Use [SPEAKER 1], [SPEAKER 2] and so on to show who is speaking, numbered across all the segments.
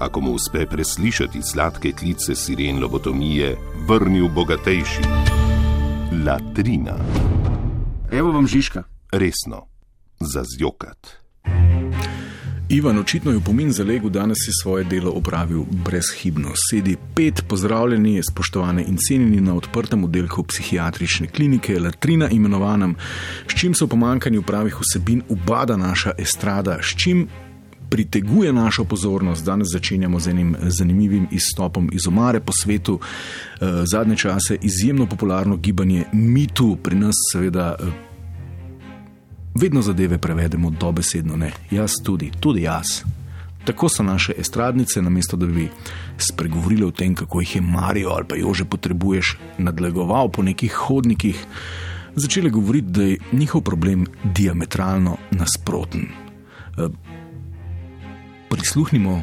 [SPEAKER 1] ako mu uspe preslišati sladke klice siren lobotomije, vrnil bogatejši. Latrina,
[SPEAKER 2] Evo vam Žižka.
[SPEAKER 1] resno, za zjokat.
[SPEAKER 3] Ivan, očitno je v pomin zalegel, danes je svoje delo opravil brezhibno. Sedi pet, pozdravljeni, spoštovane in cenjeni na odprtem oddelku psihiatrične klinike Latrina, imenovanem, s čim se v pomankanju pravih vsebin ubada naša estrada, s čim priteguje našo pozornost. Danes začenjamo z enim zanimivim izstopom iz omare po svetu. Eh, Zadnje čase izjemno popularno gibanje mitu, pri nas seveda eh, vedno zadeve prevedemo dobesedno, ne, jaz tudi, tudi jaz. Tako so naše estradnice, namesto da bi spregovorile o tem, kako jih je Marijo ali pa jo že potrebuješ, nadlegoval po nekih hodnikih, začele govoriti, da je njihov problem diametralno nasproten. Prisluhnimo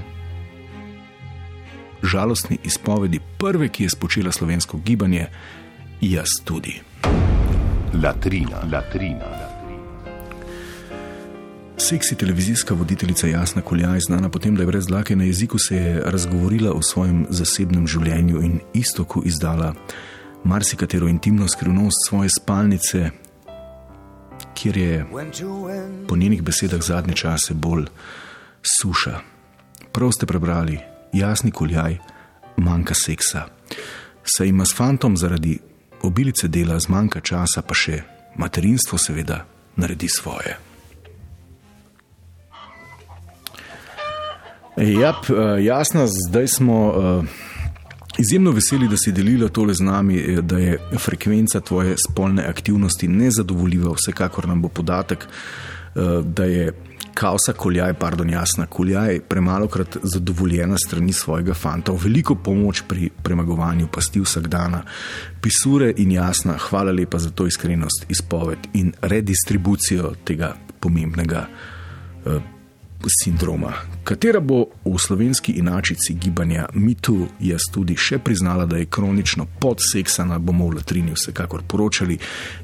[SPEAKER 3] žalostni izpovedi prve, ki je spočela slovensko gibanje, jaz tudi.
[SPEAKER 1] Latrina, latrina.
[SPEAKER 3] Seksi televizijska voditeljica Jasna Koljaj, znana potem, da je brez dlake na jeziku, se je razgovorila o svojem zasebnem življenju in istoku izdala marsikatero intimno skrivnost svoje spalnice, kjer je po njenih besedah zadnje čase bolj suša. Prav ste prebrali, Jasni Koljaj, manjka seksa. Saj ima s fantom zaradi obilice dela, zmanjka časa, pa še materinstvo, seveda, naredi svoje. Ja, jasno, zdaj smo uh, izjemno veseli, da si delila tole z nami, eh, da je frekvenca tvoje spolne aktivnosti nezadovoljiva. Vsekakor nam bo podatek, da je kaosa koljaj, pardon, jasna koljaj, premalo krat zadovoljena strani svojega fanta, veliko pomoč pri premagovanju pasti vsak dan. Pisure in jasna, hvala lepa za to iskrenost, izpoved in redistribucijo tega pomembnega. Uh, Sindroma, katera bo v slovenski inačici gibanja mitu, jaz tudi še priznala, da je kronično podseksana, bomo v latrini vsekakor poročali,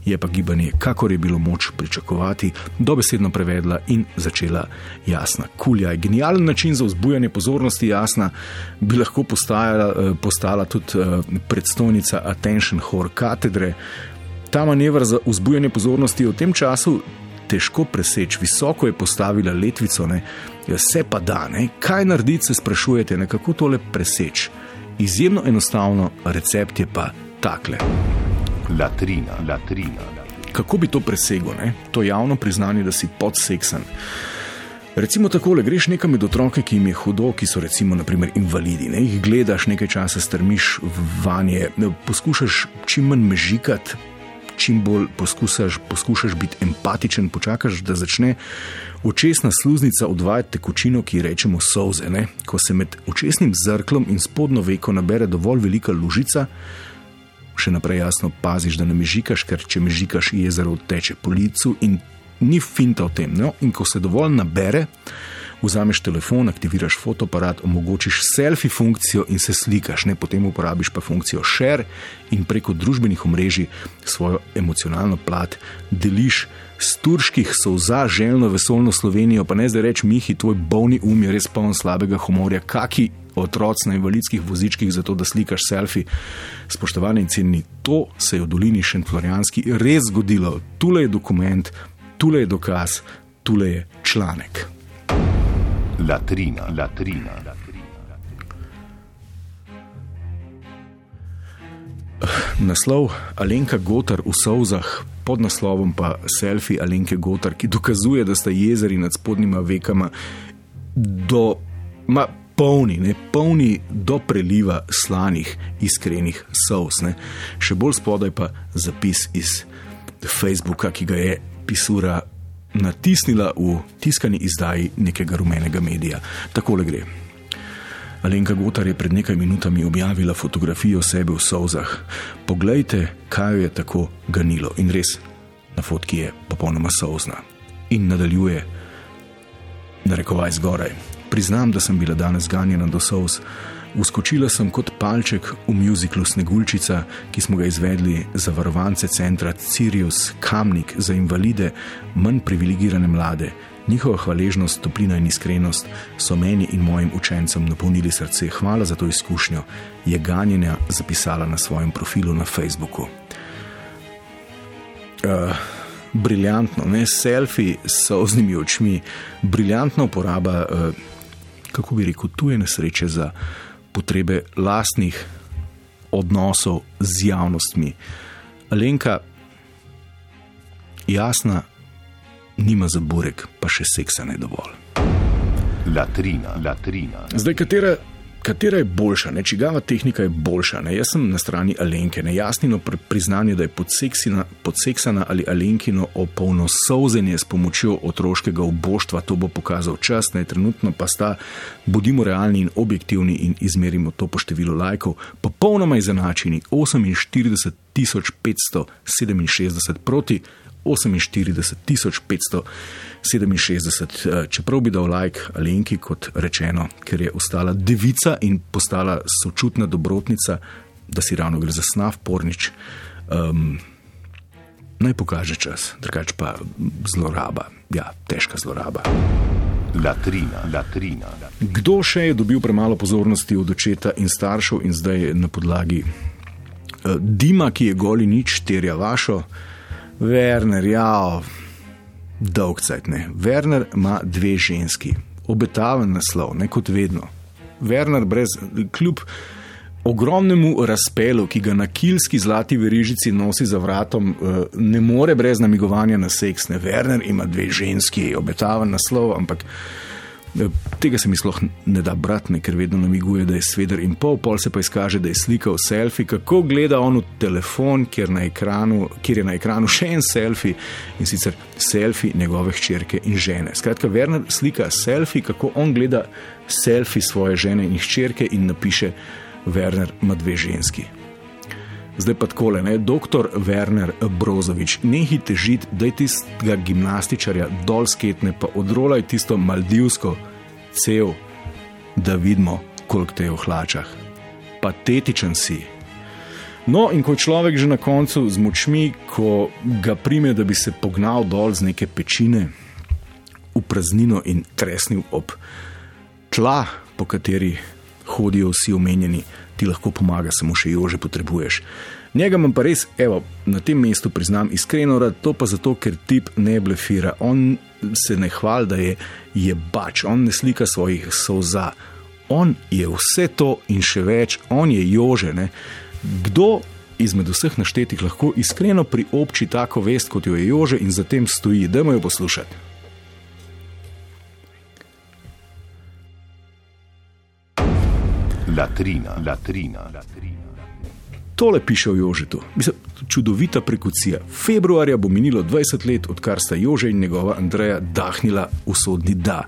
[SPEAKER 3] je pa gibanje, kakor je bilo moč pričakovati, dobesedno prevedla in začela jasna. Kulja je genijalen način za vzbujanje pozornosti, jasna bi lahko postajala, postala tudi predstojnica Attention Horror katedre. Ta manevr za vzbujanje pozornosti v tem času težko preseči, visoko je postavila letvico, ne? Ja, vse pa da, ne? kaj narediti, se sprašujete, ne? kako tole preseči. Izjemno enostavno, recept je pa takle.
[SPEAKER 1] Latrina, latrina.
[SPEAKER 3] Kako bi to presegel, ne? to javno priznanje, da si podseksan. Recimo tako, greš nekam med otroke, ki jim je hudo, ki so recimo naprimer, invalidi, ne? jih gledaš nekaj časa, strmiš vanje, poskušaš čim manj mežikati, čim bolj poskušaš, poskušaš biti empatičen, počakaš, da začne očesna sluznica odvajati tekočino, ki ji rečemo solze. Ne? Ko se med očesnim zrklom in spodnjo veko nabere dovolj velika lužica, še naprej jasno paziš, da ne mežikaš, ker če mežikaš, jezero teče po licu in ni finta o tem. No? In ko se dovolj nabere, vzameš telefon, aktiviraš fotoaparat, omogočiš selfie funkcijo in se slikaš, ne? potem uporabiš pa funkcijo share in preko družbenih omrežij svojo emocionalno plat deliš. Z turških solza željno vesolno Slovenijo, pa ne zdaj reči, Mihi, tvoj bolni um je res poln slabega humorja, kaki otroci na invalidskih vozičkih, zato da slikaš selfie. Spoštovani in cenjeni, to se je v dolini Šentflorijanski res zgodilo. Tule je dokument, tule je dokaz, tule je članek.
[SPEAKER 1] Latrina, latrina.
[SPEAKER 3] Naslov Alenka Gotar v Sovzah, pod naslovom pa selfie Alenke Gotar, ki dokazuje, da sta jezeri nad spodnjima vekama do, ma, polni, ne, polni do preliva slanih, iskrenih sovs. Ne. Še bolj spodaj pa zapis iz Facebooka, ki ga je pisura natisnila v tiskani izdaji nekega rumenega medija. Takole gre. Alenka Gotar je pred nekaj minutami objavila fotografijo sebe v solzah. Poglejte, kaj jo je tako ganilo. In res, na fotki je popolnoma solzna. In nadaljuje, narekovaj zgoraj. Priznam, da sem bila danes ganjena do solz. Uskočila sem kot palček v muziklu Sneguljčica, ki smo ga izvedli za varovance centra Sirius Kamnik za invalide, manj privilegirane mlade. Njihova hvaležnost, toplina in iskrenost so meni in mojim učencem napolnili srce. Hvala za to izkušnjo, je ganjenja zapisala na svojem profilu na Facebooku. Uh, briljantno, ne selfi s oznimi očmi, briljantna uporaba, uh, kako bi rekel, tuje nesreče za potrebe lastnih odnosov z javnostmi. Alenka, jasna, nima za burek, pa še seksa ne dovolj.
[SPEAKER 1] Latrina, latrina.
[SPEAKER 3] Zdaj, katera, katera je boljša, ne? čigava tehnika je boljša? Ne? Jaz sem na strani Alenke, nejasnino priznanje, da je podseksina, podseksana ali Alenkino opolnosovzenje s pomočjo otroškega oboštva, to bo pokazal čas, ne trenutno pa sta, bodimo realni in objektivni in izmerimo to po številu lajkov, popolnoma izenačeni 48 567 proti 48 567, eh, čeprav bi dal like Alenki, kot rečeno, ker je ostala devica in postala sočutna dobrotnica, da si ravno gre za snav pornič. Um, naj pokaže čas, drugač pa zloraba, ja, težka zloraba.
[SPEAKER 1] Latrina, latrina.
[SPEAKER 3] Kdo še je dobil premalo pozornosti od očeta in staršev in zdaj na podlagi uh, Dima, ki je goli nič, terja vašo. Werner, ja, dolg cajt ne. Werner ima dve ženski, obetaven naslov, ne kot vedno. Werner, brez, kljub ogromnemu razpelu, ki ga na kilski zlati verižici nosi za vratom, eh, ne more brez namigovanja na seks. Ne. Werner ima dve ženski, obetaven naslov, ampak. Eh, tega se mi sploh ne da brati, ker vedno namiguje, da je sveder in pol, pol se pa izkaže, da je slikal selfie, kako gleda on v telefon, kjer, na ekranu, kjer je na ekranu še en selfie in sicer selfie njegove hčerke in žene. Skratka, Werner slika selfie, kako on gleda selfie svoje žene in hčerke in napiše: Werner ima dve ženski. Zdaj pa tako, ne, doktor Werner Brozovič, nehi težiti, da je tistega gimnastičarja dol sketne, pa odrolaj tisto maldivsko cel, da vidimo, koliko te je v hlačah. Patetičen si. No, in ko je človek že na koncu z močmi, ko ga prime, da bi se pognal dol z neke pečine v praznino in tresnil ob tla, po kateri hodijo vsi omenjeni ti lahko pomaga, samo še jože potrebuješ. Njega imam pa res, evo, na tem mestu priznam iskreno rad, to pa zato, ker tip ne blefira. On se ne hvali, da je, je bač, on ne slika svojih solza. On je vse to in še več, on je jože. Ne? Kdo izmed vseh naštetih lahko iskreno priobči tako vest, kot jo je jože in zatem stoji, da mu jo poslušati?
[SPEAKER 1] Latrina, latrina, latrina.
[SPEAKER 3] Tole piše o Jožetu. Mislim, čudovita prekucija. Februarja bo minilo 20 let, odkar sta Jože in njegova Andreja dahnila v sodni da.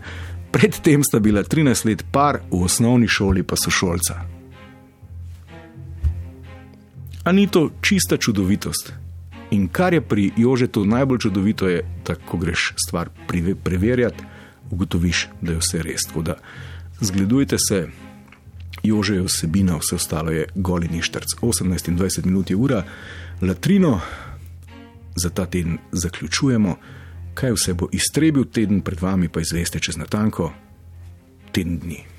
[SPEAKER 3] Predtem sta bila 13 let par, v osnovni šoli pa so šolca. A ni to čista čudovitost? In kar je pri Jožetu najbolj čudovito, je, da ko greš stvar preverjati, ugotoviš, da je vse res. Zgledujte se, Jože je vsebina, vse ostalo je goli ništrc. 18 in 20 minut je ura, latrino za ta teden zaključujemo. Kaj vse bo iztrebil teden pred vami, pa izveste čez natanko teden dni.